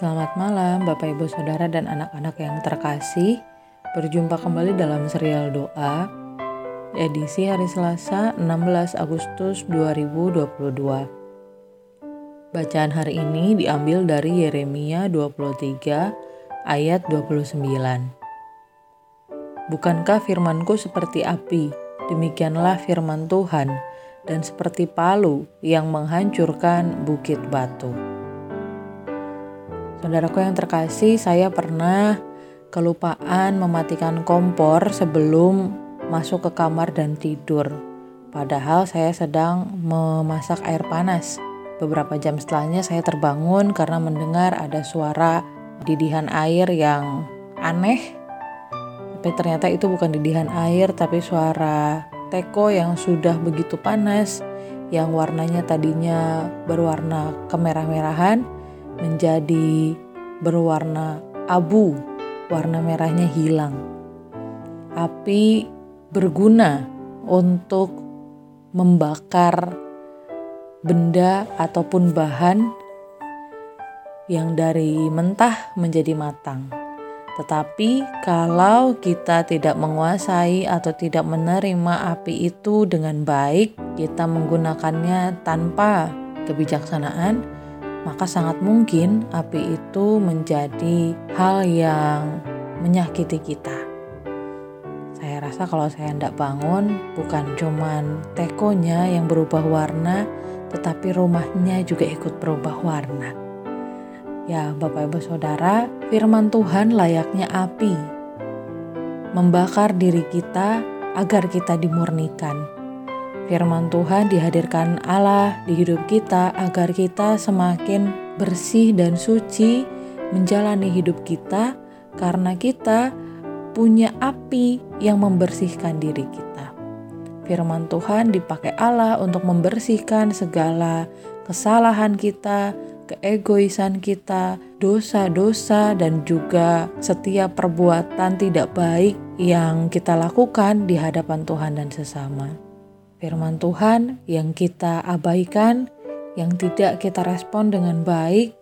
Selamat malam Bapak Ibu Saudara dan anak-anak yang terkasih. Berjumpa kembali dalam serial doa Edisi hari Selasa 16 Agustus 2022 Bacaan hari ini diambil dari Yeremia 23 ayat 29 Bukankah firmanku seperti api, demikianlah firman Tuhan, dan seperti palu yang menghancurkan bukit batu. Saudaraku yang terkasih, saya pernah kelupaan mematikan kompor sebelum masuk ke kamar dan tidur. Padahal saya sedang memasak air panas. Beberapa jam setelahnya saya terbangun karena mendengar ada suara didihan air yang aneh. Tapi ternyata itu bukan didihan air tapi suara teko yang sudah begitu panas yang warnanya tadinya berwarna kemerah-merahan menjadi berwarna abu, warna merahnya hilang. Api berguna untuk membakar benda ataupun bahan yang dari mentah menjadi matang. Tetapi, kalau kita tidak menguasai atau tidak menerima api itu dengan baik, kita menggunakannya tanpa kebijaksanaan, maka sangat mungkin api itu menjadi hal yang menyakiti kita. Saya rasa kalau saya tidak bangun, bukan cuman tekonya yang berubah warna, tetapi rumahnya juga ikut berubah warna. Ya, Bapak Ibu Saudara, firman Tuhan layaknya api, membakar diri kita agar kita dimurnikan Firman Tuhan dihadirkan Allah di hidup kita agar kita semakin bersih dan suci menjalani hidup kita karena kita punya api yang membersihkan diri kita. Firman Tuhan dipakai Allah untuk membersihkan segala kesalahan kita, keegoisan kita, dosa-dosa, dan juga setiap perbuatan tidak baik yang kita lakukan di hadapan Tuhan dan sesama firman Tuhan yang kita abaikan, yang tidak kita respon dengan baik,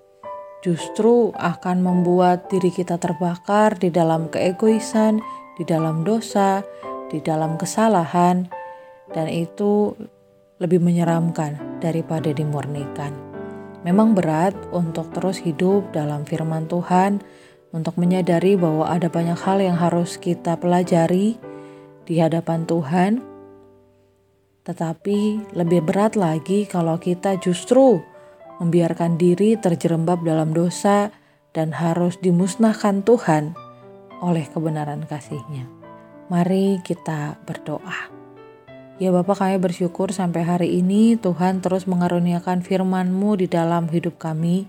justru akan membuat diri kita terbakar di dalam keegoisan, di dalam dosa, di dalam kesalahan, dan itu lebih menyeramkan daripada dimurnikan. Memang berat untuk terus hidup dalam firman Tuhan, untuk menyadari bahwa ada banyak hal yang harus kita pelajari di hadapan Tuhan tetapi lebih berat lagi kalau kita justru membiarkan diri terjerembab dalam dosa dan harus dimusnahkan Tuhan oleh kebenaran kasih-Nya. Mari kita berdoa. Ya Bapak kami bersyukur sampai hari ini Tuhan terus mengaruniakan firman-Mu di dalam hidup kami.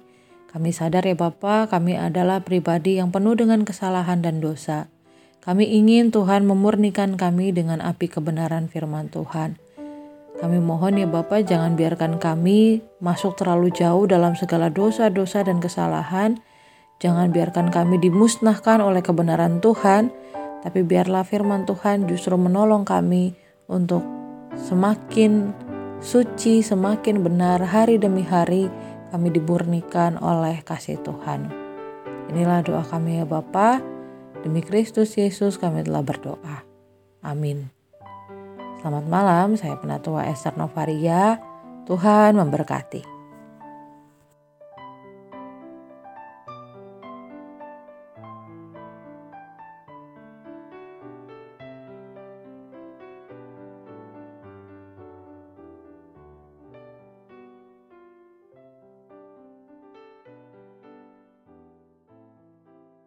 Kami sadar ya Bapak, kami adalah pribadi yang penuh dengan kesalahan dan dosa. Kami ingin Tuhan memurnikan kami dengan api kebenaran firman Tuhan. Kami mohon ya Bapak jangan biarkan kami masuk terlalu jauh dalam segala dosa-dosa dan kesalahan. Jangan biarkan kami dimusnahkan oleh kebenaran Tuhan, tapi biarlah firman Tuhan justru menolong kami untuk semakin suci, semakin benar hari demi hari kami diburnikan oleh kasih Tuhan. Inilah doa kami ya Bapa. Demi Kristus Yesus kami telah berdoa. Amin. Selamat malam, saya Penatua Esther Novaria. Tuhan memberkati.